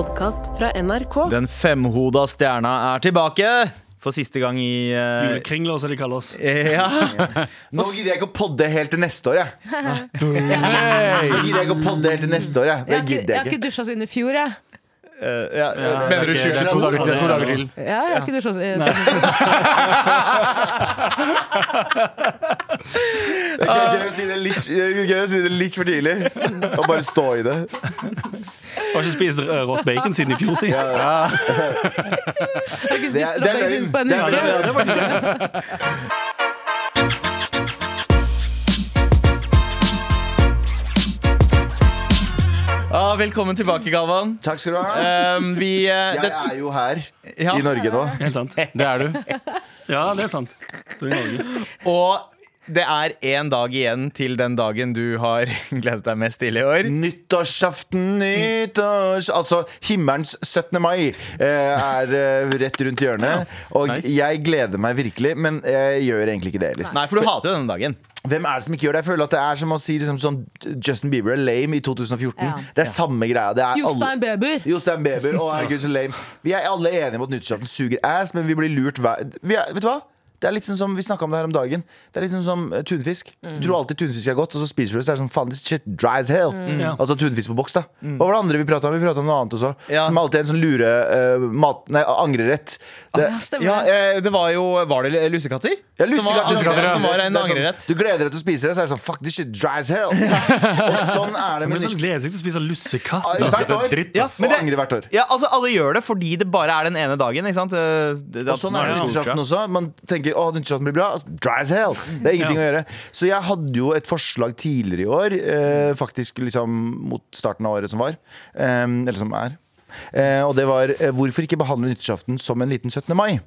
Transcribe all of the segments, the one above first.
podkast fra NRK. Den femhoda stjerna er tilbake for siste gang i uh... Julekringla, som de kaller oss. Ja. Nå gidder jeg ikke å podde helt til neste år, jeg. Nå gidder jeg ikke å podde helt til neste år, jeg. Jeg gidder har ikke, jeg har ikke ikke. dusja siden i fjor, jeg. Eh, ja, Mener du Det er to dager, er to dager til. Ja, jeg har ikke dusja siden Det er gøy å si det litt, er gøy å si det litt for tidlig. Og bare stå i det. Har ikke spist eh, rått bacon siden i fjor, si. Jeg har ikke spist er- er rått bacon på en er uke. Ah, Velkommen tilbake, Galvan. Takk skal du ha. Um, vi, eh, Jeg det, er jo her Ja. i Norge nå. Helt sant. Det er du. Ja, det er sant. Du er i Norge. og det er én dag igjen til den dagen du har gledet deg mest til i år. Nyttårsaften, nyttårs... Altså, himmelens 17. mai eh, er eh, rett rundt hjørnet. Og Nice. jeg gleder meg virkelig, men jeg gjør egentlig ikke det heller. Nei, for du hater jo denne dagen. Hvem er det som ikke gjør det? Jeg føler at det er som å si liksom, sånn Justin Bieber er lame i 2014. Ja. Det er samme greia. Det er Jostein Beber. Jostein Beber. Å, herregud, så lame. Vi er alle enige om at nyttårsaften suger ass, men vi blir lurt hver vi er, Vet du hva? Det er litt sånn som Vi snakka om det her om dagen. Det er litt sånn som eh, tunfisk. Du tror alltid tunfisk er godt, og så spiser du det, så er det sånn faen, this shit dry as hell. Ja. Altså tunfisk på boks, da. Hva var det andre vi prata om? Vi prata om noe annet også. Ja. Som alltid er en sånn lure uh, mat... Nei, angrerett. Det, Ja, Ja, det. eh, var jo Var det lusekatter? ja, Som var, lussekatter, som var en Det sånn, angrerett. Du gleder deg til å spise det, så er det sånn Fuck, this shit dry as hell. og sånn er det Men med så nytt... gleder seg til å spise lussekatt. Ah, Altså, Hvert er år. dritt, Ja, Og det- angrer hvert år. Ja, altså Alle gjør det fordi det bare er den ene dagen. Ikke sant? Det, det- Og sånn er det nyttårsaften også. Man tenker å, nyttårsaften blir bra. Altså, Dry as hell. Det er ingenting Ja. å gjøre. Så jeg hadde jo et forslag tidligere i år, eh, faktisk liksom mot starten av året som var. Eh, eller som er. Eh, og det var eh, hvorfor ikke behandle nyttårsaften som en liten 17. mai?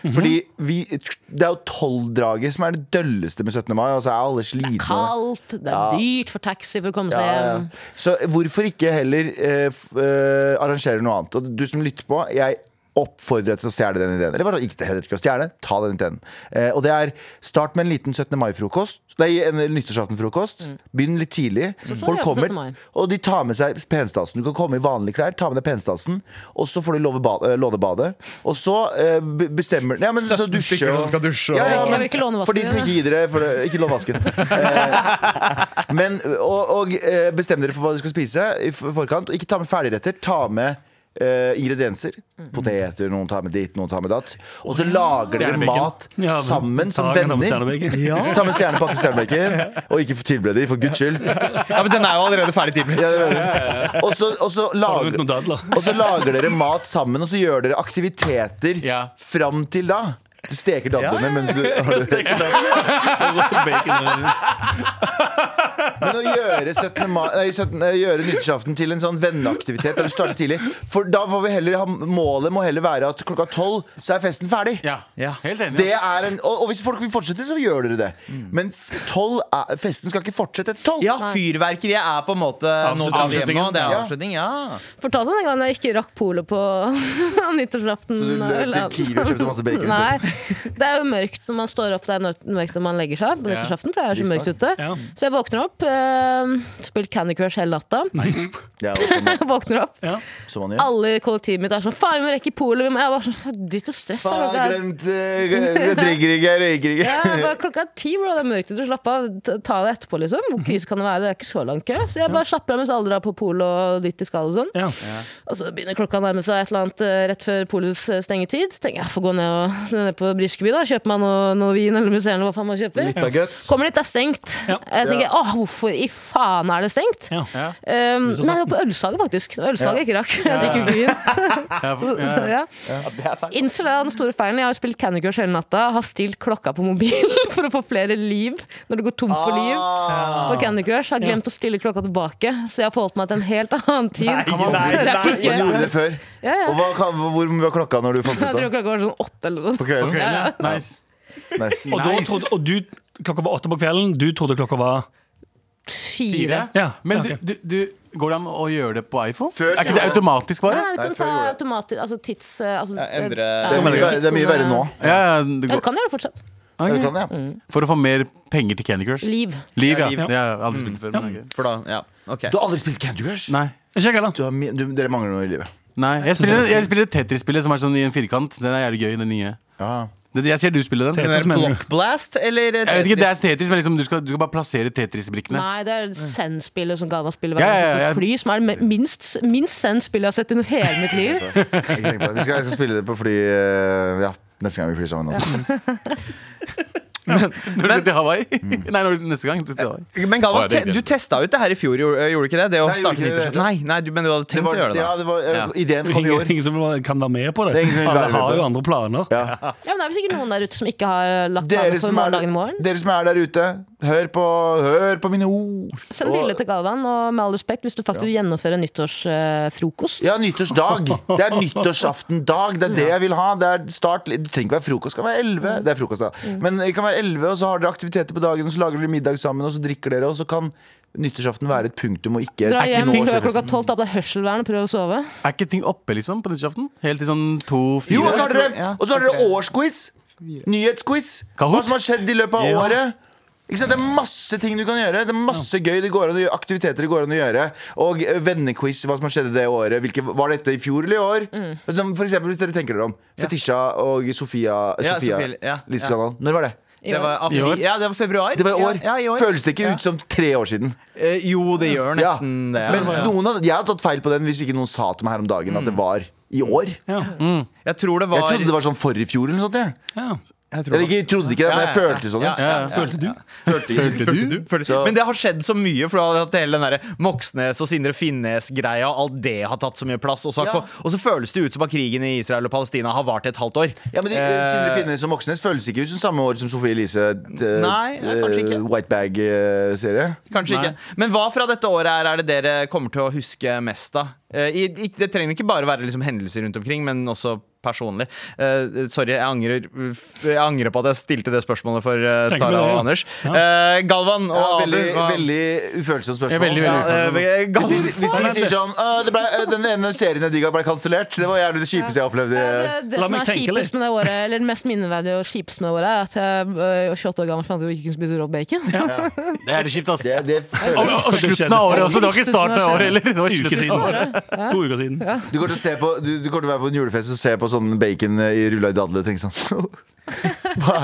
Fordi vi, Det er jo tolvdraget som er det dølleste med 17. mai. Altså er alle slitne. Kaldt, det er dyrt for taxi for å komme seg Ja, ja. hjem. Så hvorfor ikke heller eh, eh, arrangere noe annet? Og du som lytter på, jeg oppfordrer deg til å stjele den ideen. Eller bare ikke, heller ikke å stjele, ta den ideen. Eh, og det er start med en liten 17. mai-frokost. Nei, en nyttårsaften-frokost. Begynn litt tidlig. Mm. Folk jeg på 17. mai. kommer, og de tar med seg penstasen. Du kan komme i vanlige klær, ta med deg penstasen, og så får du eh, låne badet. Og så eh, bestemmer Ja, men så 17 dusje stykker og skal dusje ja, og- ja, Jeg men vasken For de som ikke gidder det, for ikke lån vasken. Eh, men, og, og eh, bestem dere for hva du skal spise i forkant. Og ikke ta med ferdigretter. Ta med eh, ingredienser. Poteter, noen tar med ditt, noen tar med datt. Og så lager dere mat Ja, sammen som venner. Ja. Ta med stjernepakke stjernebacon, og ikke tilbered de, for guds skyld. Ja, men Den er jo allerede ferdig tilberedt. Ja, det. Og så, og så Har du lager noen dadler? og så lager dere mat sammen, og så gjør dere aktiviteter Ja. fram til da. Du steker dadlene, mens du har det. Steker dadler. Men å gjøre, 17. Ma, nei, 17, eh, gjøre nyttårsaften til en sånn venneaktivitet Der du starter tidlig For da får vi heller ha Målet må heller være at klokka tolv Så er festen ferdig Ja, Ja. helt enig. det er en, og, og hvis folk vil fortsette, så gjør dere det. Men tolv er, festen skal ikke fortsette etter tolv. Ja, fyrverkeriet er på en måte nå. Det er avslutning, ja. Fortalte den gang jeg ikke rakk polet på nyttårsaften. Så du løp til Kiwi og kjøpte masse bacon? Nei. Det er jo mørkt når man står opp, det er mørkt når man legger seg på Ja. nyttårsaften, for det er så mørkt ute. Ja. Så jeg våkner opp, eh, spilt Candy Crush hele natta. Som, våkner opp, Ja. som man gjør. alle i kollektivet mitt er sånn Faen, vi må rekke polet! vi må-» Jeg var sånn Dritt og stress. da, Faen, klokka er- glemt Jeg drikker ikke, jeg røyker ikke. Ja, bare klokka er ti, bro. Det er mørkt ute. Slapp av. Ta- Ta det etterpå, liksom. Hvor krise kan det være? Det er ikke så lang kø. Så jeg bare slapper av mens alle drar på polet og dit de skal og sånn. Ja. Og så begynner klokka å nærme seg et eller annet eh, rett før polets eh, stengetid. Så tenker jeg jeg får gå ned, og, ned på Briskeby, da. Kjøper meg noe, noe vin eller museum eller hva faen man kjøper. Litt av gutt. Kommer dit, det er stengt. Ja. Jeg tenker åh, hvorfor i faen er det stengt? Ja. Um, nei, det var på ølsalget, faktisk. Det Ølsalget jeg ikke rakk. Jeg drikker ikke vin. Ja. Innser det er den store feilen. Jeg har spilt Candy Crush hele natta. Har stilt klokka på mobilen for å få flere liv når det går tomt for liv. Ah. På Candy Crush Har glemt å stille klokka tilbake, så jeg har forholdt meg til en helt annen tid. Nei, nei, nei, nei. Man gjorde det før. Ja, ja. Og hva, hvor mye var klokka når du fant Jeg ut tror det? klokka var sånn åtte eller noe sånt. På kvelden? Ja. Nice. Nice. Og, da trodde, og du, klokka var åtte på kvelden, du trodde klokka var Fire. Ja, Men ja, du, du, du, går det an å gjøre det på iPhone? Før er ikke det automatisk, automatisk, Ja, bare? du kan Nei, ta jeg. automatisk Altså tids... Altså, Ja, endre- Det er mye, det er mye verre nå. Ja, ja, det Ja, du går. kan gjøre det fortsatt. Ja, kan jeg. For å få mer penger til Candy Crush? Liv. Liv, ja. Ja, liv. Har aldri spilt før. Men, okay. For da, ja, ok Du har aldri spilt Candy Crush? Nei. Har, du, dere mangler noe i livet. Nei, jeg spiller, jeg spiller Tetris-spillet som er sånn i en firkant. Den er jævlig gøy, den nye. Ja. Det, jeg ser du spiller den. Tetris, Den Blockblast mener du? Block Blast, eller Jeg vet ikke, Det er Tetris? Tetris, men liksom, du, skal, du skal bare plassere Tetris-brikkene. Nei, det er Zen-spillet som Galvan spiller hver Ja, gang ja, ja, på fly, som er det minst, minst Zen-spillet jeg har sett i hele mitt liv. Ikke tenk på det. Vi skal, jeg skal spille det på fly eh, Ja, neste gang vi flyr sammen. Også. Når du til Hawaii. Nei, når, neste gang. Du sitter Hawaii. Men Galvan, ja, te, du testa ut det her i fjor, gjorde gjorde du ikke det? Det å Nei, starte det. nyttårsaften? Nei, nei, du, men du hadde Det tenkt var, å gjøre det? ja, det var, Ja. Ideen kom i år. ingen som kan være med på det. Det Alle har, har jo andre planer. Ja. Ja, men Det er vel sikkert noen der ute som ikke har lagt Dere planer for morgendagen i morgen. dere som er der ute, hør på, hør på mine ord. Send bilde til Galvan, og med all respekt, hvis du faktisk gjennomfører nyttårsfrokost Ja, nyttårsdag. Det er nyttårsaftendag. Det er det jeg vil ha. Det er start Det trenger ikke være frokost. Det kan være 11. Det er frokost, da. Men det kan være 11, og så har dere aktiviteter på dagen, og så lager dere middag sammen, og så drikker dere, og så kan nyttårsaften være et punktum og ikke Dra ikke hjem noe før klokka tolv, ta på deg hørselvern og prøv å sove. Er ikke ting oppe liksom på nyttårsaften? Helt til sånn Jo, to-fire? og så har dere, Ja, og så har dere årsquiz. Nyhetsquiz. Hva som har skjedd i løpet av Ja. året. Ikke sant? Det er masse ting du kan gjøre. Det er masse gøy det går an å gjøre, aktiviteter det går an å gjøre. Og vennequiz, hva som har skjedd det året. Hvilke, var dette i fjor eller i år? Mm. for eksempel, hvis dere tenker dere om. Fetisha og Sofia, Ja, Sofie, ja, ja. Når var det? I Det var I år? ja, det var februar. Det var i år. Ja, ja, i år. Føles det ikke Ja. ut som tre år siden? Eh, jo, det gjør Ja. nesten det. Men noen hadde, jeg hadde tatt feil på den hvis ikke noen sa til meg her om dagen at det var i år. Ja. Jeg tror det Jeg trodde det var sånn forrige fjor eller noe sånt. Jeg. Ja. Jeg tror Eller ikke, jeg trodde ikke det, men jeg følte sånn ut. Følte du? Følte. Følte du? Følte- Så- Men det har skjedd så mye, for du har hatt hele den der Moxnes og Sindre Finnes-greia. Alt det har tatt så mye plass. Og så, Ja. og så føles det ut som at krigen i Israel og Palestina har vart et halvt år. Ja, men de, Eh, Sindre Finnes og Moxnes føles ikke ut som samme år som Sofie Elise. eh, ja, kanskje ikke. eh, Whitebag-serie. Kanskje Nei. ikke. Men hva fra dette året er, er det dere kommer til å huske mest? Eh, i, det trenger ikke bare være liksom hendelser rundt omkring, men også personlig. Uh, sorry, jeg angrer, jeg angrer på at jeg stilte det spørsmålet for uh, Tara og. Anders. Ja. Uh, Galvan og Ja, Abu. veldig, hva- veldig ufølsomt spørsmål. Ja, veldig, Ja, veldig. eh, Hvis de, hvis de sier sånn «Å, det ble, Den ene serien jeg digga, ble kansellert. Det var jævlig det kjipeste jeg opplevde. Det, det som er kjipest med det året, eller det mest minneverdige og kjipest med det året, er at jeg var 28 år gammel fant ut at jeg ikke kunne spise rått bacon. Det er det kjipt, ass. Det, det Og, og, og slutten av året også. Det var ikke starten av året heller. Det var Uke siden. To uker siden. Du kommer til å se på Du, du kommer til å være på en julefest og se på sånn bacon i rulla i dadler og tenke sånn Hva?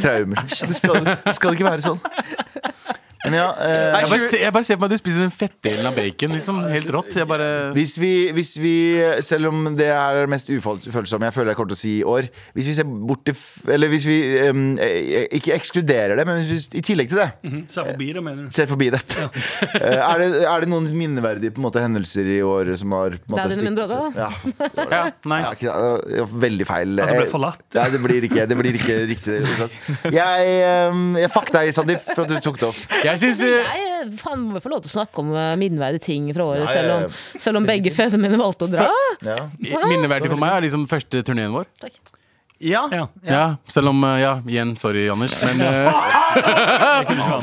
Traumer. Det skal, det skal ikke være sånn. Men ja eh, Jeg bare, ser, jeg bare ser på meg at du spiser den fettdelen av bacon. Liksom, helt rått. Jeg bare Hvis vi, hvis vi, selv om det er det mest ufølsomme jeg føler jeg kommer til å si i år Hvis vi ser bort til Eller hvis vi eh, ikke ekskluderer det, men hvis vi, i tillegg til det Ser forbi det, mener du. ser forbi det. Ja. er det Er det noen minneverdige på en måte, hendelser i år som har Det er stikket- døde, Ja, Ja, ja, nice. ja, veldig feil. At det ble Eh, forlatt. Nei, det blir ikke, det blir ikke riktig. Jeg, um, jeg fuck deg, Sandeep, for at du tok det opp. Jeg syns Jeg faen, må få lov til å snakke om øh, minneverdige ting fra året, Ja, ja, selv, om, selv om begge fedrene mine valgte å dra. Ja. minneverdig for meg er liksom første turneen vår. Ja. Ja. Ja, selv om eh, Ja, igjen, sorry, Anders. Men eh,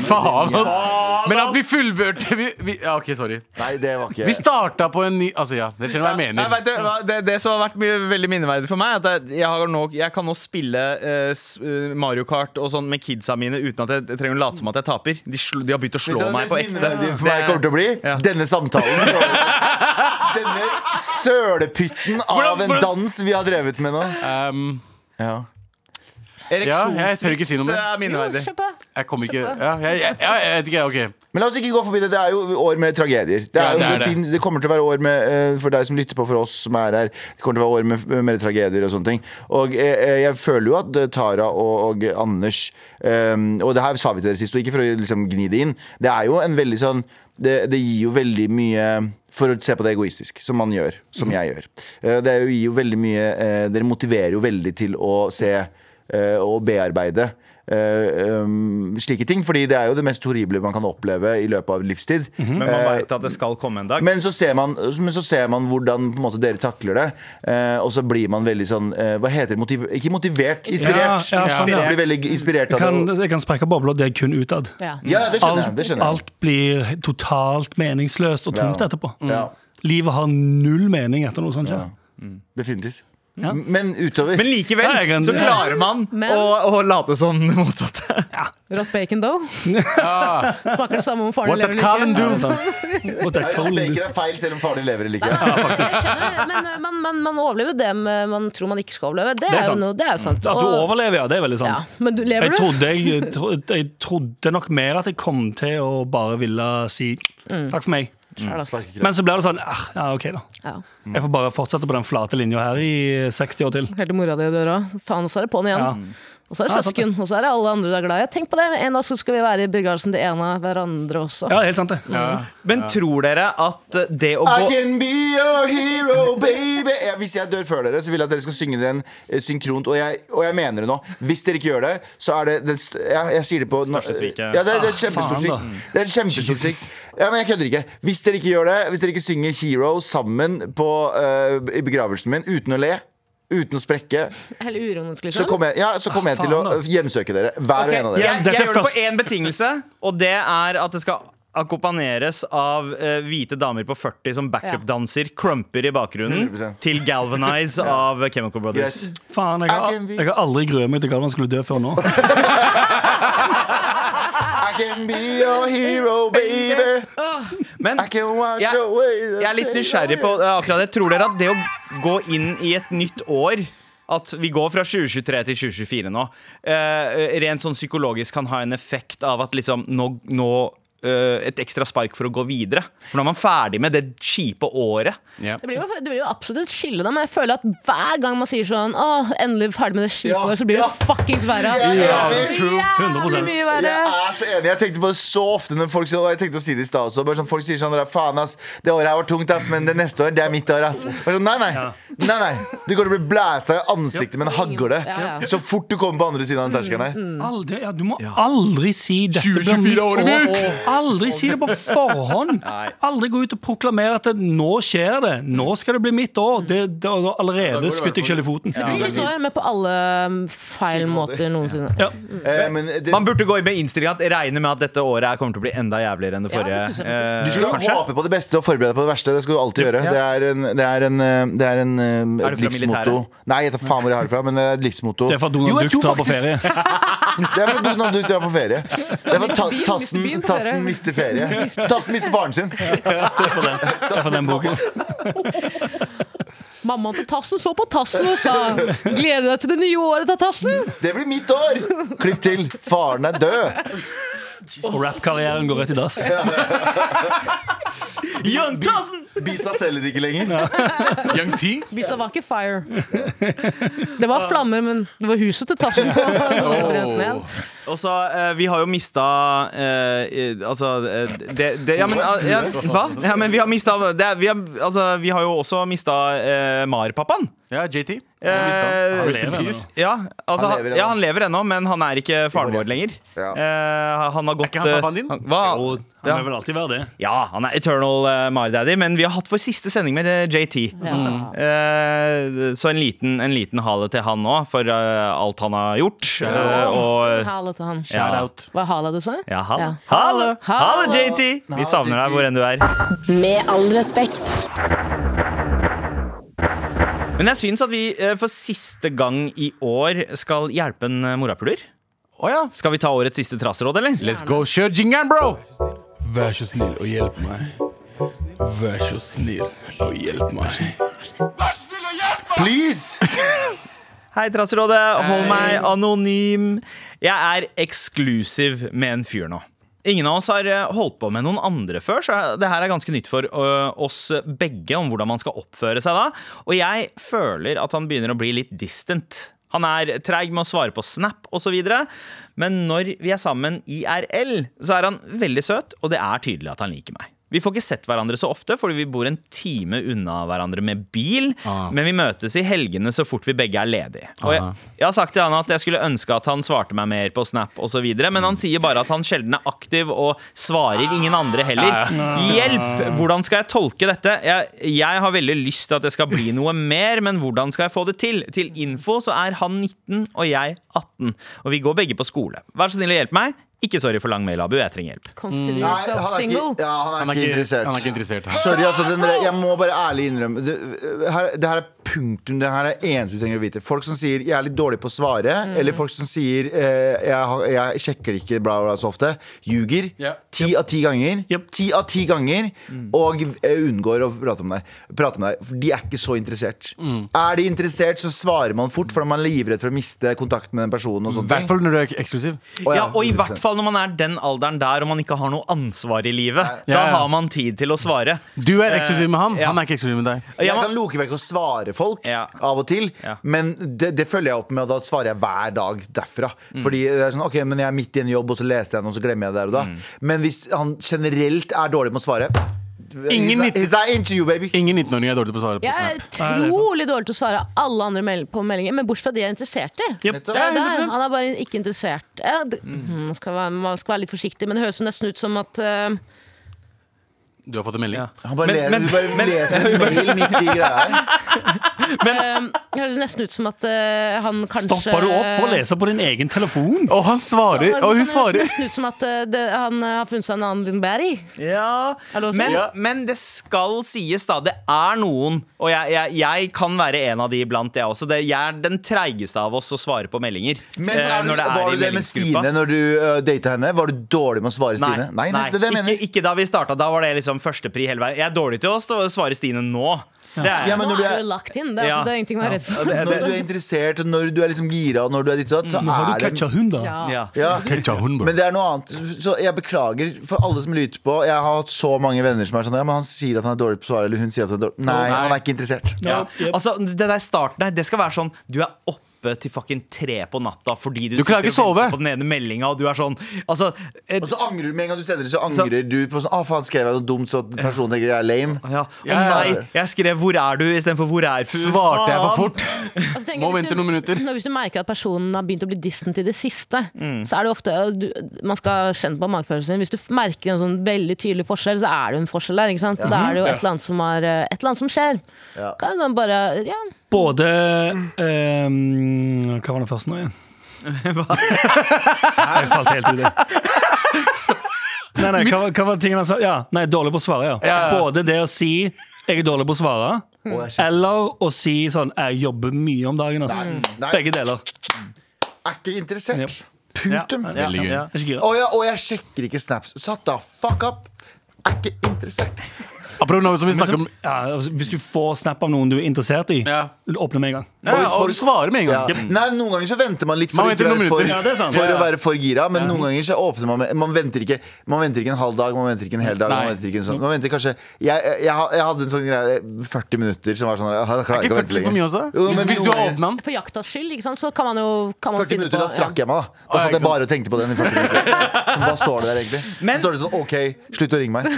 Faen, ass! Men at vi fullførte vi, vi, Ja, OK, sorry. Nei, det var ikke Vi starta på en ny Altså, ja, dere skjønner hva jeg Nei, mener. vet du, hva? det, det som har vært mye, veldig minneverdig for meg, er at jeg, jeg, har nå, jeg kan nå spille eh, eh, Mario Kart og sånn med kidsa mine uten at jeg, jeg trenger å late som at jeg taper. De, sl, de har begynt å slå det meg på ekte. minneverdige for meg kommer til å bli? Ja. Denne samtalen. Denne sølepytten av Hvordan- en dans vi har drevet med nå. Um, Ja. Ikke si er minneverdig. Kjør jeg kommer ikke Ja, jeg, jeg, jeg, jeg vet ikke. OK. Men la oss ikke gå forbi det. Det er jo år med tragedier. Det, er Ja, jo, det er det, fin- det kommer til å være år med eh, For deg som lytter på, for oss som er her, det kommer til å være år med med mer tragedier og sånne ting. Og eh, jeg føler jo at eh, Tara og, og Anders um, Og det her sa vi til dere sist, og ikke for å liksom gni det inn. Det er jo en veldig sånn det, det gir jo veldig mye for å se på det egoistisk, som man gjør. Som jeg gjør. Eh, Det gir jo veldig mye eh, Dere motiverer jo veldig til å se eh, og bearbeide eh, um, slike ting. Fordi det er jo det mest horrible man kan oppleve i løpet av livstid. Men man Eh, veit at det skal komme en dag. men så ser man, men så ser man hvordan på en måte, dere takler det, eh, og så blir man veldig sånn eh, Hva heter det? Motiv ikke motivert, inspirert. Ja, ja, sånn, ja. Blir veldig inspirert Jeg av kan, jeg kan sprekke bobler, det er kun utad. Ja. Ja, det skjønner jeg. Alt, Det skjønner jeg. alt blir totalt meningsløst og tungt Ja. etterpå. Ja, Livet har null mening etter noe sånt skjer. definitivt. Ja. Men utover Men likevel Ja, kan- så klarer man Men- å, å late som det motsatte. Rått bacon, though. Ja. Smaker det samme om faren what lever eller ikke. What that Bacon er feil selv om faren lever eller ikke. Men eh, man, man, man overlever det man tror man ikke skal overleve. Det er er, jo sant. noe, det er sant. At du overlever, ja. Det er veldig sant. ja. Men du, lever Jeg trodde, jeg, trodde, jeg trodde nok mer at jeg kom til å bare ville si takk for meg. Ass. Men så blir det sånn ah, Ja, OK, da. Ja. Jeg får bare fortsette på den flate linja her i 60 år til. Helt til mora di dør òg. Faen, så er det på'n igjen. Ja. Og så er det Ja, søsken, og så er det alle andre du er glad i. Tenk på det, En dag skal vi være i begravelsen til en av hverandre også. Ja, helt sant det. Men tror dere at det å gå I can be your hero, baby ja, Hvis jeg dør før dere, så vil jeg at dere skal synge den eh, synkront. Og jeg, og jeg mener det nå. Hvis dere ikke gjør det, så er det den st jeg, jeg sier det på Største sviket. Ja, det, det er et Ah, kjempestort svik. Det er et kjempestort svik. Ja, men jeg kødder ikke. Hvis dere ikke gjør det, hvis dere ikke synger Hero sammen på, uh, i begravelsen min uten å le, uten å sprekke, uronisk, så liksom. kommer jeg, ja, så kommer jeg til å hjemsøke dere. Hver og en av dere. Jeg, jeg er gjør det på én betingelse, og det er at det skal akkompagneres av uh, hvite damer på 40 som backup-danser, crumper i bakgrunnen, 100%. til Galvanize av Chemical Brothers. Yes. Faen, jeg har, jeg har aldri grua meg til Galvan skulle dø før nå. Can be your hero, baby. Men I can wash Jeg- away the jeg er litt nysgjerrig på akkurat det. Tror dere at det å gå inn i et nytt år at vi går fra 2023 til 2024 nå, eh, rent sånn psykologisk kan ha en effekt av at liksom nå, nå et ekstra spark for å gå videre. For nå er man ferdig med det kjipe året. Yeah. Det blir, jo, det blir jo absolutt et skille, da, men jeg føler at hver gang man sier sånn Åh, endelig ferdig med det kjipe Ja, året, så blir det ja. fuckings verre. Ja, Jævlig mye verre. Jeg er så enig. Jeg tenkte på det så ofte når folk sier- og Jeg tenkte å si det i stad også. Bare sånn, folk sier sånn Faen, ass. Det året her var tungt, ass, men det neste år, det er mitt år, ass. Bare sånn, nei, nei. nei, nei Du kommer til å bli blæsta i ansiktet med en hagle Ja, ja. så fort du kommer på andre siden av den terskelen her. Mm, ja, du må aldri si dette blir 2024 mitt året år. mitt! Aldri si det på forhånd. Aldri gå ut og proklamere at det, nå skjer det. Nå skal det bli mitt år. Det, det har allerede skutt deg selv i foten. Det blir litt sånn, men på alle um, feil måter noensinne. Ja. Eh, men det, Man burde gå med innstilling at regne med at dette året kommer til å bli enda jævligere enn det forrige. Eh, du skal kanskje? håpe på det beste og forberede deg på det verste. Det skal du alltid gjøre. Det er en, det er en, eh, det er en eh, Er det livsmotto. Nei, jeg vet faen hvor jeg har det fra, men det er et livsmotto. Det er for at Donald Duck tror drar på ferie. Det er for at Donald Duck drar på ferie. Det er. Bean, Tassen, på tassen mister ferie. Tassen mister faren sin. Det er for den boken. Mammaen til Tassen så på Tassen og sa 'Gleder du deg til det nye året til Tassen?' Det blir mitt år! Klipp til. Faren er død. Og rappkarrieren går rett i dass. Young Tassen! Beatsa selger ikke lenger. Young T? Bisa var ikke fire. Det var flammer, men det var huset til Tassen. Og så, eh, Vi har jo mista eh, Altså eh, det, det, ja, men, eh, ja, Hva? Ja, men vi har mista det, vi, har, altså, vi har jo også mista eh, Mar-pappaen. Ja, JT. Eh, Han lever ja, altså, Han lever ennå. ja, han lever ennå, men han er ikke faren vår lenger. Ja. Eh, han har gått ikke han eh, pappaen din? han- Hva? Jo, han Ja. vil vel alltid være det. Ja, han er eternal uh, Mar-daddy, men vi har hatt vår siste sending med eh, JT. Ja. Eh, så en liten, en liten hale til han nå, for uh, alt han har gjort. Eh, og Hale til han. Shout out. Hva hala du sa? ja. Hallo, Hallo. JT! Vi savner deg hvor enn du er. Med all respekt. Men jeg syns at vi eh, for siste gang i år skal hjelpe en eh, morapuler. Oh, ja. Skal vi ta årets siste traseråd, eller? Let's go. Kjør jingeren, bro! Vær så snill og hjelp meg. Vær så snill og hjelp meg. Vær så snill og hjelp meg! Please! Hei, Traserådet. Hold meg anonym. Jeg er eksklusiv med en fyr nå. Ingen av oss har eh, holdt på med noen andre før, så det her er ganske nytt for oss begge om hvordan man skal oppføre seg da. Og jeg føler at han begynner å bli litt distant. Han er treig med å svare på Snap osv. Men når vi er sammen IRL, så er han veldig søt, og det er tydelig at han liker meg. Vi får ikke sett hverandre så ofte, fordi vi bor en time unna hverandre med bil. Men vi møtes i helgene så fort vi begge er ledige. Og jeg, jeg har sagt til han at jeg skulle ønske at han svarte meg mer på Snap osv., men han sier bare at han sjelden er aktiv og svarer ingen andre heller. Hjelp! Hvordan skal jeg tolke dette? Jeg, jeg har veldig lyst til at det skal bli noe mer, men hvordan skal jeg få det til? Til info så er han 19 og jeg 18, og vi går begge på skole. Vær så snill å hjelpe meg. Ikke sorry for lang mail, Abu. Jeg trenger hjelp. Consider Nei, yourself han er single. ikke, ja, han ikke ikke, interessert. han er ikke interessert. Sorry, altså, den, jeg må bare ærlig innrømme det, her, det her er punktum. Det her er eneste du trenger å vite. Folk som sier 'jeg er litt dårlig på å svare', eller folk som sier eh, jeg, 'jeg sjekker ikke bla, bla, så ofte', ljuger. Ti av ti ganger. Yep. Ti av ti ganger Og eh, unngår å prate med deg. Prate med deg For de er ikke så interessert. Er de interessert, så svarer man fort, for man er livredd for å miste kontakt med den personen. Og I hvert fall når du er eksklusiv. Å, Ja, og i hvert fall når man er den alderen der og man ikke har noe ansvar i livet. Ja, Da ja. har man tid til å svare. Du er eksklusiv med han, ja. han er ikke eksklusiv med deg. Jeg kan loke vekk å svare folk Ja. av og til, Ja. men det, det følger jeg opp med, og da svarer jeg hver dag derfra. Mm. Fordi det er sånn, ok, men jeg er midt i en jobb, og så leste jeg noe, og så glemmer jeg det der og da. Mm. Men hvis han generelt er dårlig med å svare Ingen he's, midt- he's not into you, baby. Ingen 19-åringer er dårlig til å svare på Jeg er Snap. utrolig dårlig til å svare alle andre mel på meldinger, men bortsett fra de jeg er interessert i. Yep. Det er det er, Han er bare ikke interessert. Ja, det, Mm. man, skal være, man skal være litt forsiktig, men det høres nesten ut som at uh, Du har fått en melding. Ja. Han bare, Men- leser, men- du bare men- leser en mail midt i greia her. eh, Det høres nesten ut som at uh, han kanskje Stopper du opp for å lese på din egen telefon? Og han svarer, Så- og hun det høres nesten ut som at uh, det, han eh, har funnet seg en annen Linn Berry. Ja, men, Ja. men det skal sies, da. Det er noen, og jeg, jeg, jeg kan være en av de iblant, jeg også. Det, jeg er den treigeste av oss å svare på meldinger. Men eh, når det er var du det med. Stine når du uh, data henne? Var du dårlig med å svare Nei, Stine? Nei, nei, det er det ikke, ikke da vi starta. Da var det liksom førstepri hele veien. Jeg er dårlig til å svare Stine nå. Det er, Ja, men Nå er er- du lagt inn. Det er, Ja. altså, det er ingenting å være redd for. Når du er interessert, og når du er liksom gira, og når du er ditt og datt, så Nå har er du catcha hund, da. Ja. ja. ja. Hun. Men det er noe annet. Så jeg beklager for alle som lytter på. Jeg har hatt så mange venner som er sånn Ja, men han sier at han er dårlig på å svare, eller hun sier at hun er dårlig Nei, Nei. han er ikke interessert. Ja. Altså, det der starten her, det skal være sånn Du er oppe til fucking tre på natta fordi du, Du klarer ikke og sove. på den ene meldinga, og du er sånn Altså et, Og så angrer du med en gang du sender det, så angrer du på sånn Å, faen, skrev jeg noe dumt, så personen tenker jeg er lame. ja. Å Ja, ja, nei, jeg skrev 'hvor er du' istedenfor 'hvor er fu'. Svarte jeg for fort? Altså, Må vente noen minutter. Når, hvis du merker at personen har begynt å bli distant i det siste, Mm. så er det ofte du, Man skal kjenne på magefølelsen sin. Hvis du merker en sånn veldig tydelig forskjell, så er det en forskjell der. Ikke sant? Da er det jo et eller annet som, har, øh, et eller annet som skjer. Ja. Kan man bare Ja. Både um, Hva var det første nå igjen? Jeg falt helt ut. Nei, nei, hva, hva var tingen han sa? Ja, nei, dårlig på å svare, ja. Ja, ja. Både det å si 'jeg er dårlig på å svare', Og eller å si sånn 'jeg jobber mye om dagen'. Ass. Nei. Begge deler. er ikke interessert. Yep. Punktum. Ja, Veldig gøy. ja. Jeg er ikke gira. Og, jeg, og jeg sjekker ikke snaps. Satt da fuck up. Er ikke interessert. Apropos noe som vi snakker om ja, altså, hvis du får snap av noen du er interessert i, Ja. åpne med en gang. ja, Og du svarer med en Ja. gang. Nei, Noen ganger så venter man litt for, Man ikke venter noen være for, minutter. Ja, det er sant. for Ja, ja. å være for gira, men noen ganger så åpner man med Man venter ikke Man venter ikke en halv dag, man venter ikke en hel dag. Nei. Man venter ikke en sånn Man venter kanskje Jeg, jeg, jeg, hadde en sånn greie 40 minutter som var sånn Jeg klarer Er ikke ikke å vente 40 for mye lenger. også? Jo, men Hvis du noen har ganger- åpnet den? For jaktas skyld, ikke sant? så kan man jo kan man 40 finne minutter, på da strakk jeg meg, da. Da Ah, satt ikke jeg bare og tenkte på den i 40 minutter. Så da står det der, egentlig. Men- så står det sånn OK, slutt å ringe meg.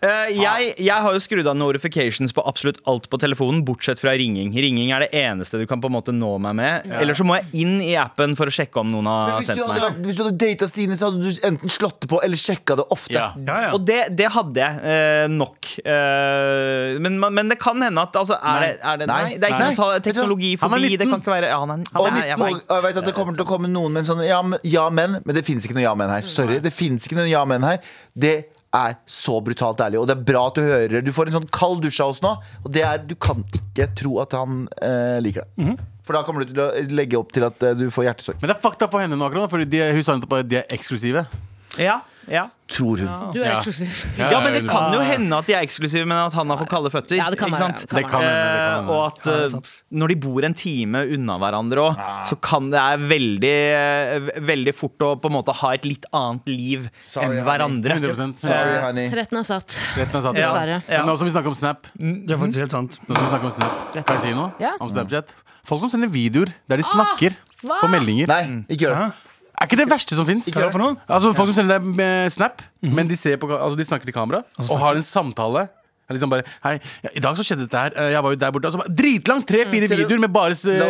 Eh, jeg, jeg har jo skrudd av notifications på absolutt alt på telefonen, bortsett fra ringing. Ringing er det eneste du kan på en måte nå meg med. Eller så må jeg inn i appen for å sjekke om noen har sendt meg. vært, hvis du hadde data Stine, så hadde du enten slått det på eller sjekka det ofte. Ja. Ja, ja. Og det, det hadde jeg eh, nok. Eh, men, men det kan hende at altså, er det, er det, Nei. nei, det er ikke Nei. noe teknologi forbi. Det kan ikke være ja, nei, Og, nei, jeg og, vet. jeg vet at det kommer til å komme noen med en sånn ja, men- ja, men, men det fins ikke noe ja, men her. Sorry, det finnes ikke noe ja, men her. Det er så brutalt ærlig, og det er bra at du hører. Du får en sånn kald dusj av oss nå, og det er Du kan ikke tro at han eh, liker det. For da kommer du til å legge opp til at eh, du får hjertesorg. Men det er fakta for henne nå, akkurat. Fordi de, hun sa nettopp at de er eksklusive. Ja, ja. Tror hun. Du er eksklusiv. ja, men det kan jo hende at de er eksklusive, men at han har for kalde føtter. Ja, det kan ikke være, sant? Det kan det kan Eh, og at sant. når de bor en time unna hverandre òg, så kan det er veldig, eh, veldig fort å på en måte ha et litt annet liv Sorry, enn hverandre. 100 Sorry, honey. Retten er satt. Retten er satt. Ja. Dessverre. Ja. Nå som vi snakker om Snap, Det er faktisk helt sant. nå som vi snakker om Snap Kan jeg si noe Ja. om Snapchat? Folk som sender videoer der de snakker hva? på meldinger. Nei, ikke gjør det. Er ikke det verste som fins? Altså, folk som sender deg med Snap, men de, ser på, altså, de snakker til kamera og har en samtale. Liksom bare, Hei, ja, I dag så skjedde dette her. Eh, Jeg var jo der borte. Altså, dritlangt! Tre-fire videoer med bare si det,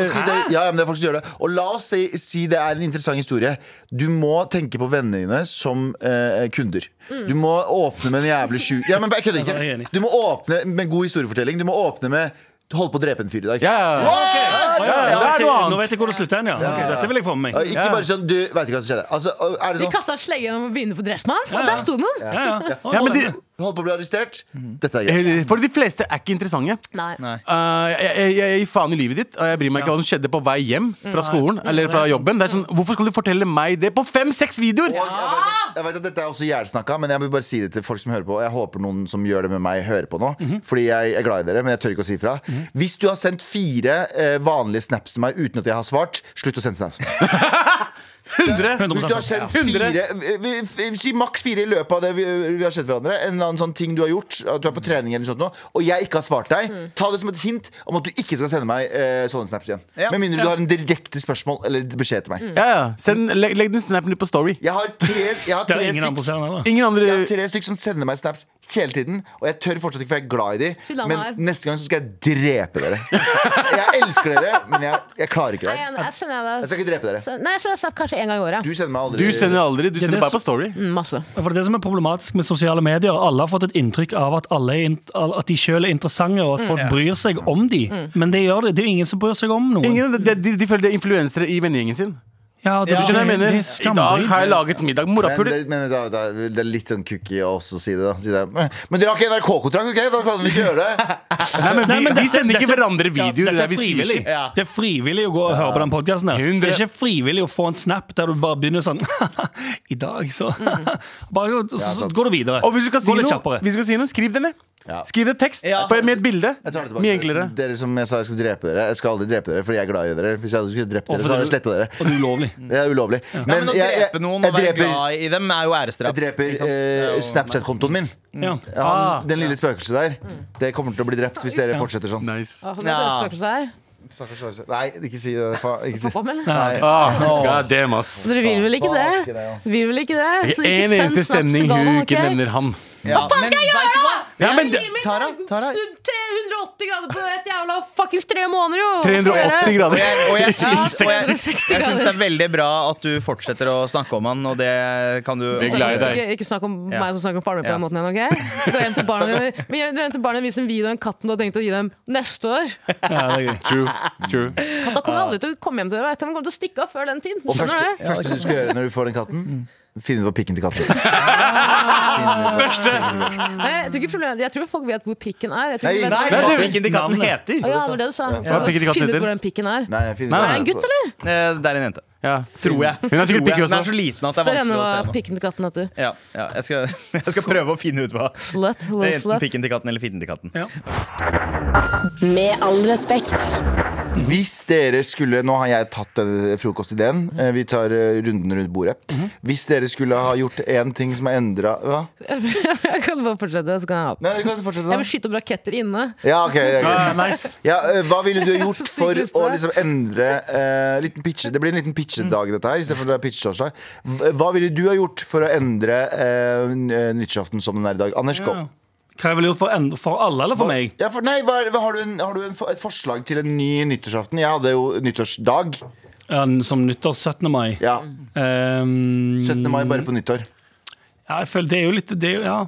ja, ja, men det er folk som gjør det Og la oss si, si det er en interessant historie Du må tenke på vennene dine som eh, kunder Du må åpne med en jævlig sju Ja, men jeg kødder jeg ikke. Du må åpne med god historiefortelling Du må åpne med Hold på å drepe en fyr i dag Yeah. ja, ja. Ja, noe jeg- Nå vet jeg hvor det slutter hen, ja. Ok, dette vil jeg få med Ja, meg. Ikke bare sånn, du vet ikke hva som skjedde Altså, er det De sånn kasta slegge gjennom vinduet på Dressmann, Ja, og der sto den! Ja, ja. Ja, men de, holder på å bli arrestert. Dette er greit. Eh, For de fleste er ikke interessante. Nei. Nei. Uh, jeg, jeg, jeg gir faen i livet ditt, og jeg bryr meg ikke hva som skjedde på vei hjem fra skolen eller fra jobben. Det er sånn, Hvorfor skal du fortelle meg det på fem-seks videoer? Og jeg, vet at, jeg vet at dette er også jævlsnakka, men jeg vil bare si det til folk som hører på. Og jeg håper noen som gjør det med meg, hører på nå. Fordi jeg er glad i dere, men jeg tør ikke å si ifra. Hvis du har sendt fire eh, vanlige snaps til meg uten at jeg har svart, slutt å sende snaps. 100. Hvis du har sendt fire Si maks fire i løpet av det vi, vi har sett hverandre. En eller annen sånn ting du har gjort, at du er på trening eller sånt nå, og jeg ikke har svart deg, ta det som et hint om at du ikke skal sende meg eh, sånne snaps igjen. Ja. Med mindre du har en direkte spørsmål eller beskjed til meg. Ja, ja. Send, legg, legg den snappen litt på Story. Jeg har tre, jeg har tre ingen stykk heller. Ingen andre jeg har tre stykk som sender meg snaps hele tiden. Og jeg tør fortsatt ikke, for jeg er glad i de Men neste gang så skal jeg drepe dere. Jeg elsker dere, men jeg, jeg klarer ikke Nei, det. jeg, jeg Jeg skal ikke drepe dere. Så, Nei, så snap kanskje en gang i året. Du sender meg aldri Du sender aldri, du det sender er bare på Story. Mm, Masse. For det som er problematisk med sosiale medier. Alle har fått et inntrykk av at, alle er, int- at de sjøl er interessante, og at folk bryr seg om de. Men det gjør det. Det er jo ingen som bryr seg om noen. Ingen, de, de, de føler det er influensere i vennegjengen sin. Ja, det, ja. skjønner jeg mener? er I dag har jeg laget middag. men, Morapuler. det, men da, da, det er litt sånn cookie å også si det. Da. Si det. Men dere har ikke NRK-kontrakt, OK? Da kan dere ikke gjøre det. Nei, men vi, Nei, men vi sender ikke dette- hverandre videoer Ja, det, er frivillig. Ja. Det er frivillig å gå og høre på den podkasten. Det er ikke frivillig å få en snap der du bare begynner sånn I dag, så Bare så, så går du videre. Og hvis du skal si noe, hvis du skal si noe skriv det ned. Ja. Skriv det tekst Ja. på- med et bilde. Mye enklere. Dere som jeg sa jeg skulle drepe dere. Jeg skal aldri drepe dere fordi jeg er glad i dere. Hvis jeg skulle drept dere, så hadde jeg sletta dere. Og det er ulovlig. Det er ulovlig. Ja, men å jeg, jeg, drepe noen og være glad i dem er jo æresdrap. jeg dreper er eh, Snapchat-kontoen min. Ja. Ah. Han, den lille spøkelset der. Det kommer til å bli drept hvis dere fortsetter sånn. Nice. Ja. Nei, ikke si det. Fa, ikke si. Pappa? Nei. Ah, God damn, ass. Dere vil vel ikke det? Vil vel ikke det? Så ikke En send eneste snaps til sending Galvan, hun ikke nevner han. Hva faen skal jeg gjøre, da?! Ja, men Tara, Tara. 380 grader på et jævla fuckings tre måneder, jo! Hva skal jeg 380 grader. Og jeg, og jeg syns, og jeg, jeg syns det er veldig bra at du fortsetter å snakke om han, og det kan du Vi er glad i deg. Ikke, ikke snakk om Ja. meg som snakker om faren min på Ja. den måten igjen, ok? Dra hjem til barna dine Men hjem til barna vis en video av en katten du har tenkt å gi dem neste år. Ja, det er. True. True. Katta kommer aldri til å komme hjem til dere. og. Kommer til å stikke av før den tid. Og første, første du skal gjøre når du får den katten, finne ut hvor pikken til katten. Første! Nei, jeg, tror ikke problemet, jeg tror folk vet hvor pikken er. Jeg tror Nei, ikke vet Nei, hvor- vet det- du hvilken katten heter? Å, ja, det var det du sa. Så, Hva pikken til katten Finn ut heter? hvor den pikken er. Nei, jeg finner Nei, Er det en gutt, eller? Eh, Det er en jente. Ja. Tror jeg. Hun er sikkert Tror pikk jeg. også. Den er så liten at det er Spør henne vanskelig å hva se. pikken til katten heter. Ja, ja jeg, skal, jeg skal prøve å finne ut hva Slut. Little er enten slut. pikken til katten eller fitten til katten. Ja. Med all respekt. Hvis dere skulle Nå har jeg tatt den frokostideen. Eh, Vi tar eh, runden rundt bordet. Hvis dere skulle ha gjort én ting som er endra Hva? Jeg kan bare fortsette, så kan jeg ha. Nei, du kan fortsette, Jeg vil skyte opp raketter inne. Ja, ok, ja, ok. Ah, nice. Ja, eh, hva ville du ha gjort for å liksom endre eh, liten pitche, Det blir en liten pitchedag, dette her, istedenfor det er pitchetorsdag. Hva ville du ha gjort for å endre eh, eh, nyttårsaften som den er i dag? Anders, kom. Hva jeg ville gjort for, en- for alle, eller for meg? Ja, for, nei, hva, hva, har du, en, har du en, et forslag til en ny nyttårsaften? Jeg hadde jo nyttårsdag. Ja, som nyttår 17. mai. Ja, Um, 17. mai bare på nyttår. Ja, jeg føler det er jo litt det Ja.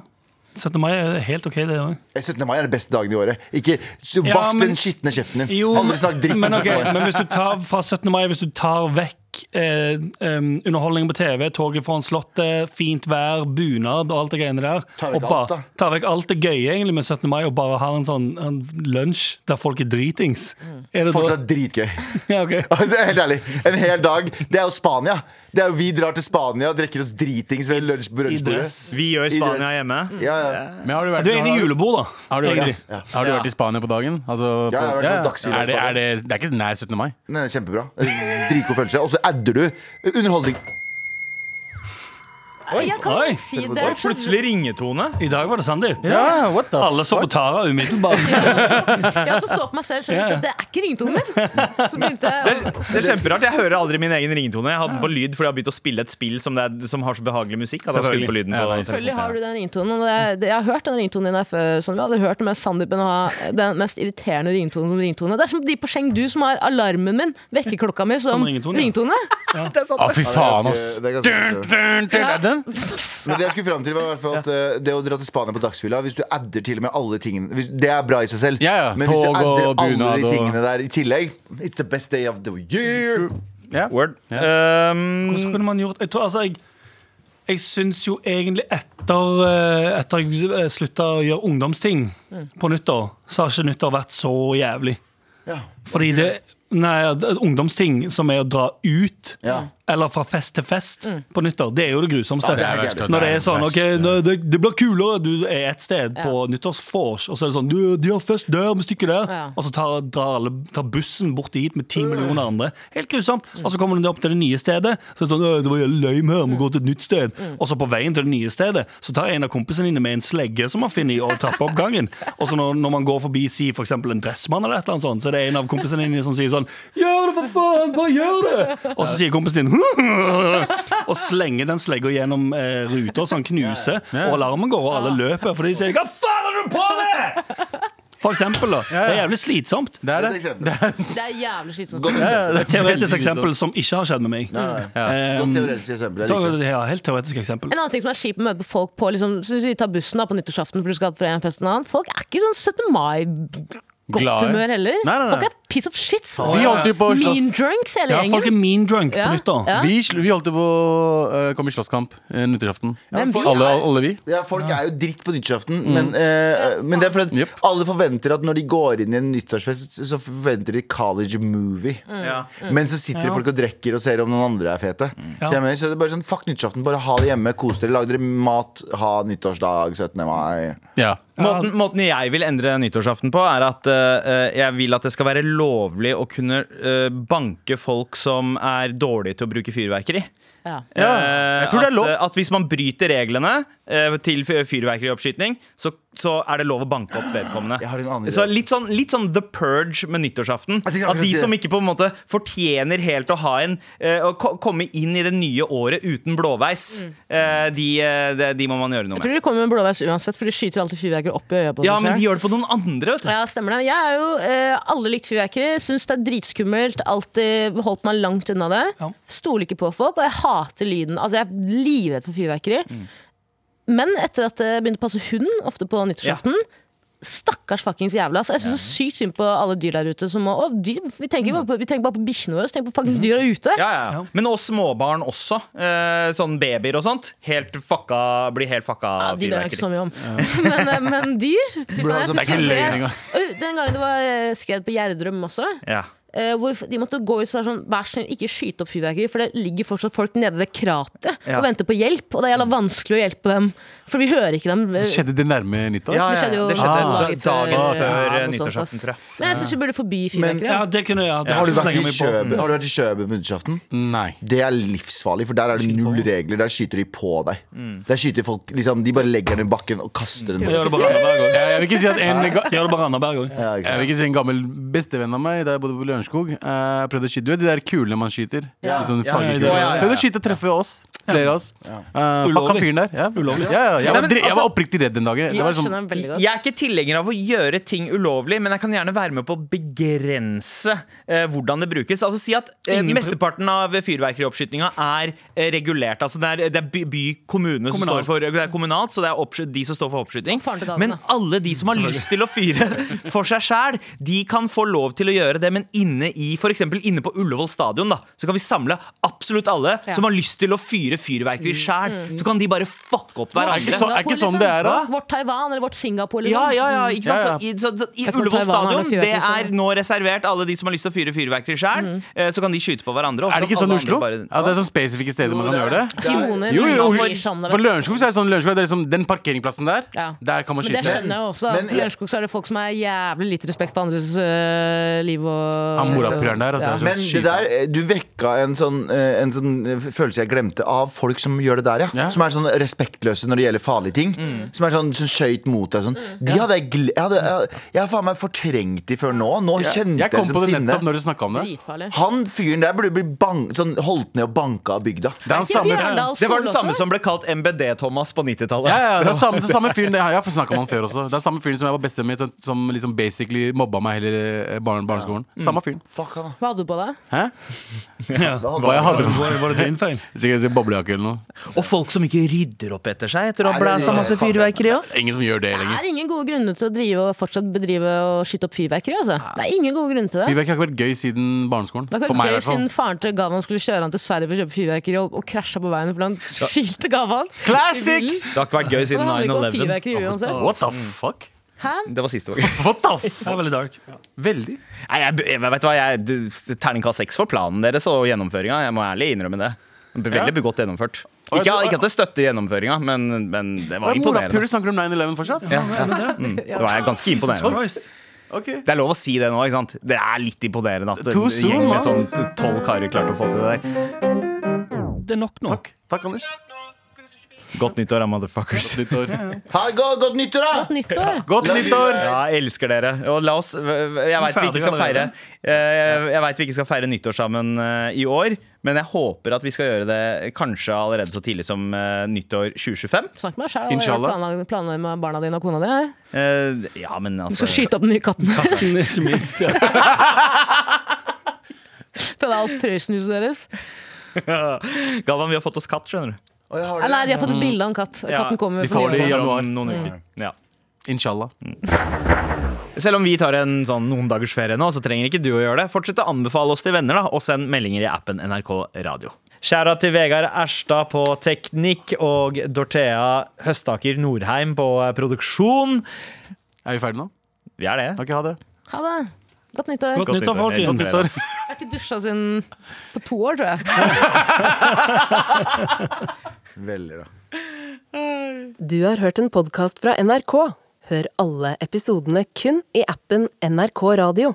17. mai er helt OK, det òg. Eh, 17. mai er det beste dagen i året. Ikke Vask Ja, men- den skitne kjeften din. Jo, men, okay, men hvis du tar fra 17. mai Hvis du tar vekk eh, em, underholdning på TV, toget foran Slottet, fint vær, bunad og alt det greiene der Tar vekk alt, da. Tar vekk alt det gøye egentlig med 17. mai og bare har en sånn en lunsj der folk er dritings. Er det da Fortsatt dritgøy. ja, ok. Det er helt ærlig. En hel dag. Det er jo Spania. Det er jo Vi drar til Spania og drikker oss dritings ved lunsj på I lunsjbordet. Vi gjør Spania hjemme. Ja, ja. Men har du vært, Du er inne i julebord, da. har du vært. Ja. har du vært i Spania på dagen? Altså, Ja, jeg har vært på dagsfylla i er det, er det, det er ikke nær 17. mai. Nei, det kjempebra. Dritgod følelse. Og så adder du underholdning. Jeg kan Oi. si det. Oi, plutselig ringetone. I dag var det Sandeep. Ja, Alle så på Tara umiddelbart. Jeg også så på meg selv selv, yeah. ja. Det er ikke ringetonen min! Jeg å Det er kjemperart. Jeg hører aldri min egen ringetone. Jeg hadde den på lyd fordi jeg har begynt å spille et spill som, det er, som har så behagelig musikk. Jeg på lyden på ja, Selvfølgelig har du den ringetonen. Og det, er- jeg har hørt den ringetonen din der før. Sånn, vi hadde hørt det med Sandeepen ha den mest irriterende ringetonen som ringtone. Det er som de på Chengdu som har alarmen min, vekkerklokka mi, som Som ringtone, ja. ringtone. Å, fy faen, ass. Det er ganske- det er ganske- Den? Men det jeg skulle fram til var i hvert fall at eh, det å dra til Spania på dagsfylla Hvis du adder til og med alle tingene hvis, Det er bra i seg selv. Ja, ja. Men hvis du adder og alle bunad de og- tingene der i tillegg It's the best day of the year. Ja. Word. Hvordan Um, kunne man gjort Jeg tror, altså, jeg Jeg syns jo egentlig etter, eh, etter jeg slutta å gjøre ungdomsting på nyttår, så har ikke nyttår vært så jævlig. Ja. Fordi det Nei, at- at ungdomsting som er å dra ut Ja. Eller fra fest til fest på nyttår, det er jo det grusomste. Ja, det er gærent. Når det er sånn OK, verst. det, det blir kulere. Du er et sted på nyttårsvors, og så er det sånn «Du, De har fest der, vi stikker der. Ja. Og så tar, drar alle, tar bussen bort dit med ti millioner andre. Helt grusomt. Og så kommer du opp til det nye stedet. Så er det sånn Det var lame her, vi går til et nytt sted. Og så på veien til det nye stedet Så tar en av kompisene dine med en slegge som man finner i og trapper opp gangen. Og så når, når man går forbi si for eksempel en dressmann, eller et eller annet sånt, så er det en av kompisene dine som sier sånn Gjør det, for faen! Bare gjør det! Og så sier kompisen din og slenger den slegga gjennom eh, ruta så han knuser, og alarmen går, og alle løper, for de sier 'hva faen er du på med?! For eksempel, da. Det er jævlig slitsomt. Det er Det er det. Det er, Det er jævlig slitsomt. Godt, eksempel. Et teoretisk eksempel som ikke har skjedd med meg. Nei, nei. Eh, Godt teoretisk eksempel. Det. ja, helt teoretisk eksempel. En annen ting som er kjipt med å møte folk på liksom, så Du tar bussen da på nyttårsaften for du skal fra en fest til en annen. Folk er ikke sånn 17. mai-godt humør heller. Nei, nei, nei. Folk er piece of shit. vi holdt på å Mean drunks, hele Ja, folk er mean drunk Ja, på nyttår. ja. Vi, vi holdt jo på å uh, komme i slåsskamp uh, nyttårsaften. Alle, alle vi. Ja, folk er jo dritt på nyttårsaften, men, uh, men det er fordi Yep. alle forventer at når de går inn i en nyttårsfest, så forventer de college movie. Ja. Men så sitter folk og drikker og ser om noen andre er fete. Ja. Så, jeg mener, så det er bare sånn, Fuck nyttårsaften, bare ha det hjemme, kos dere, lag dere mat, ha nyttårsdag 17. mai. Ja. Måten, måten jeg vil endre nyttårsaften på, er at uh, jeg vil at det skal være lovlig å kunne uh, banke folk som er dårlige til å bruke fyrverkeri. Ja. Eh, jeg tror det er at, lov. At hvis man bryter reglene uh, til fyr- fyrverkerioppskyting, så, så er det lov å banke opp vedkommende. Jeg har en annen idé. Så litt sånn, litt sånn The Purge med nyttårsaften. At de som ikke på en måte fortjener helt å ha en uh, Å komme inn i det nye året uten blåveis, eh, de, eh, de, de må man gjøre noe med. Jeg tror de kommer med blåveis uansett, for de skyter alltid fyrverkeri opp i øya på Ja, men de gjør det på noen andre, vet du. Ja, stemmer det. Jeg er jo uh, alle likt fyrverkeri. Syns det er dritskummelt. Alltid holdt meg langt unna det. Ja. Stoler ikke på folk, og jeg hater lyden. Altså, jeg er livredd for fyrverkeri. Men etter at det begynte å passe hund, ofte på nyttårsaften Stakkars fuckings jævla. Så jeg syns så sykt synd på alle dyr der ute. Som å, dyr, vi, tenker bare på, vi tenker bare på bikkjene våre. Så tenk på fuckings dyra ute. Ja, ja. ja. Men oss småbarn også. Eh, sånn babyer og sånt. Helt fucka, blir helt fucka Ja, de bryr jeg ikke så mye om. men, eh, men dyr Bro, jeg det er ikke løgn engang. Den gangen det var skrevet skred på Gjerdrum også. Ja. Eh, hvor de måtte gå ut være sånn Vær snill, ikke skyte opp fyrverkeri, for det ligger fortsatt folk nede i det krateret Ja. og venter på hjelp. Og det er jævla vanskelig å hjelpe dem, for vi hører ikke dem. Det Skjedde det nærme nyttår? Ja, Det skjedde jo det skjedde dagen da- før, dagen ja, før noe eh, nyttårsaften, tror jeg. Men jeg syns vi burde forby fyrverkeri. Ja, Ja. det kunne jeg. Ja, Har du vært i Kjøbe, Har du vært i Kjøbe på nyttårsaften? Nei. Det er livsfarlig, for der er det null regler. Der skyter de på deg. Mm. Der skyter folk liksom, De bare legger den i bakken og kaster den. Jeg gjør det bare annenhver gang. Jeg, vil ikke si at en. Ja, jeg vil ikke si en gammel bestevenn av meg Da jeg bodde på Lørenskog uh, prøvde å skyte Du vet de der kulene man skyter? Ja. Litt sånn Ja, fargekuler. ja, ja, ja. Prøvde å skyte og treffe oss. Flere av oss. Uh, fyren der. Ja. Ulovlig. Ja, ja. Jeg, var, jeg altså- var oppriktig redd den dagen. Det var sånn. Jeg er ikke tilhenger av å gjøre ting ulovlig, men jeg kan gjerne være med på å begrense uh, hvordan det brukes. Altså Si at uh, mesteparten av fyrverkerioppskytinga er eh, regulert. Altså Det er, det er by, by kommune som står for Det er kommunalt, så det er de som står for oppskyting. Men alle de som har lyst til å fyre for seg sjæl, de kan få lov til å gjøre det, men inne i for inne på Ullevål stadion, da, så kan vi samle absolutt alle Ja. som har lyst til å fyre fyrverkeri sjæl. Så kan de bare fucke opp Er hverandre. ikke så- er ikke sånn det er, da? Vårt Taiwan eller vårt Singapore. Ja, Liksom. ja, ja, ikke sant? Ja, ja. Så, i, så, i Ullevål Taiwan stadion det Det er nå reservert alle de som har lyst til å fyre fyrverkeri sjøl. Så kan de skyte på hverandre. er det ikke sånn i Oslo? Bare, Ja, det er sånn spesifikke steder man kan gjøre det? Soner Jo, jo, for, for Lørenskog er det sånn Lørenskog, det er liksom Den parkeringsplassen der, Ja. der kan man skyte. Men det skjønner jeg også. For Lørenskog er det folk som har jævlig lite respekt for andres øh, liv og Han morapuleren der, altså. Ja. er Men det der, eh, du vekka en sånn, eh, en sånn eh, følelse jeg glemte av folk som gjør det der, ja. Ja. Som er sånn respektløse når det gjelder farlige ting. Som er sånn som skøyt mot deg. Sånn. De hadde jeg glemt Jeg, jeg, jeg har faen meg fortrengt de før nå. Nå kjente Jeg jeg kom på det sinne. nettopp når du snakka om det. Dritfarlig. Han fyren der burde bli bang, sånn, holdt ned og banka av bygda. Det er samme Det var den samme også? som ble kalt MBD-Thomas på 90-tallet. ja, ja, det er samme, det samme fyren det, Jeg har snakka om han før også. Det er samme fyren som jeg var bestevenn med, som- som liksom basically mobba meg hele barn, barneskolen. Samme fyren. Fyrverkerifyren. Fuck han. Hva hadde du på deg? Hæ? Ja. Hva jeg hadde Var, var det din feil? Sikkert en boblejakke eller noe. Og folk som ikke rydder opp etter seg etter å ha blæst blæsta masse fyrverkeri. òg. Ingen som gjør det lenger. Det er ingen gode grunner til å drive og fortsatt bedrive og skyte opp fyrverkeri. Altså. Det er ingen gode grunner til det. Fyrverkeri har ikke vært gøy siden barneskolen. Det har ikke meg vært gøy siden faren til Gavan skulle kjøre han til Sverige for å kjøpe fyrverkeri og, og krasja på veien fordi han skilte Gavan. Classic! Det har ikke vært gøy siden det handler ikke om 9-11. What the fuck? Hæ? Det var siste gang. What the. Det er veldig dark. Veldig. Nei, jeg, jeg, vet du hva, jeg, Terningkast seks for planen deres og gjennomføringa. Jeg må ærlig innrømme det. Veldig godt gjennomført. Ikke, ikke at det støtter gjennomføringa, men, men det var imponerende. Morapuler snakker om 9-11 fortsatt? Ja, ja. Mm, det var ganske imponerende. Okay. Det er lov å si det nå, ikke sant? Det er litt imponerende at en soon, gjeng med sånn tolv karer klarte å få til det der. Det er nok nå. Takk. Takk, Anders. Godt nyttår, da, motherfuckers. Nyttår. Ha, go, godt nyttår, da! Nyttår! Godt nyttår! Ja, jeg elsker dere. Og la oss Jeg veit vi ikke skal feire eh, Jeg vet vi ikke skal feire nyttår sammen eh, i år, men jeg håper at vi skal gjøre det kanskje allerede så tidlig som eh, nyttår 2025. Snakk med deg sjæl. Planlegger med barna dine og kona di. Eh, Ja, men Du altså skal skyte opp den nye katten. Ikke minst, ja. Prøve alt Prøysen-huset deres. Galvan, vi har fått oss katt, skjønner du. Å, jeg har Nei, de har fått et bilde av en katt. Ja, Katten kommer de får det i januar. Om noen uker. Ja. Inshallah. Selv om vi tar en sånn noen dagers ferie nå, så trenger ikke du å gjøre det. Fortsett å anbefale oss til venner, da, og send meldinger i appen NRK Radio. Skjæra til Vegard Erstad på teknikk og Dorthea Høstaker Norheim på produksjon. Er vi ferdige nå? Vi er det. Ok, ha det. Ha det. Godt nyttår. Godt nyttår, nyttår. folkens. Godt nyttår. Jeg har ikke dusja siden på to år, tror jeg. Veldig bra. Du har hørt en podkast fra NRK. Hør alle episodene kun i appen NRK Radio.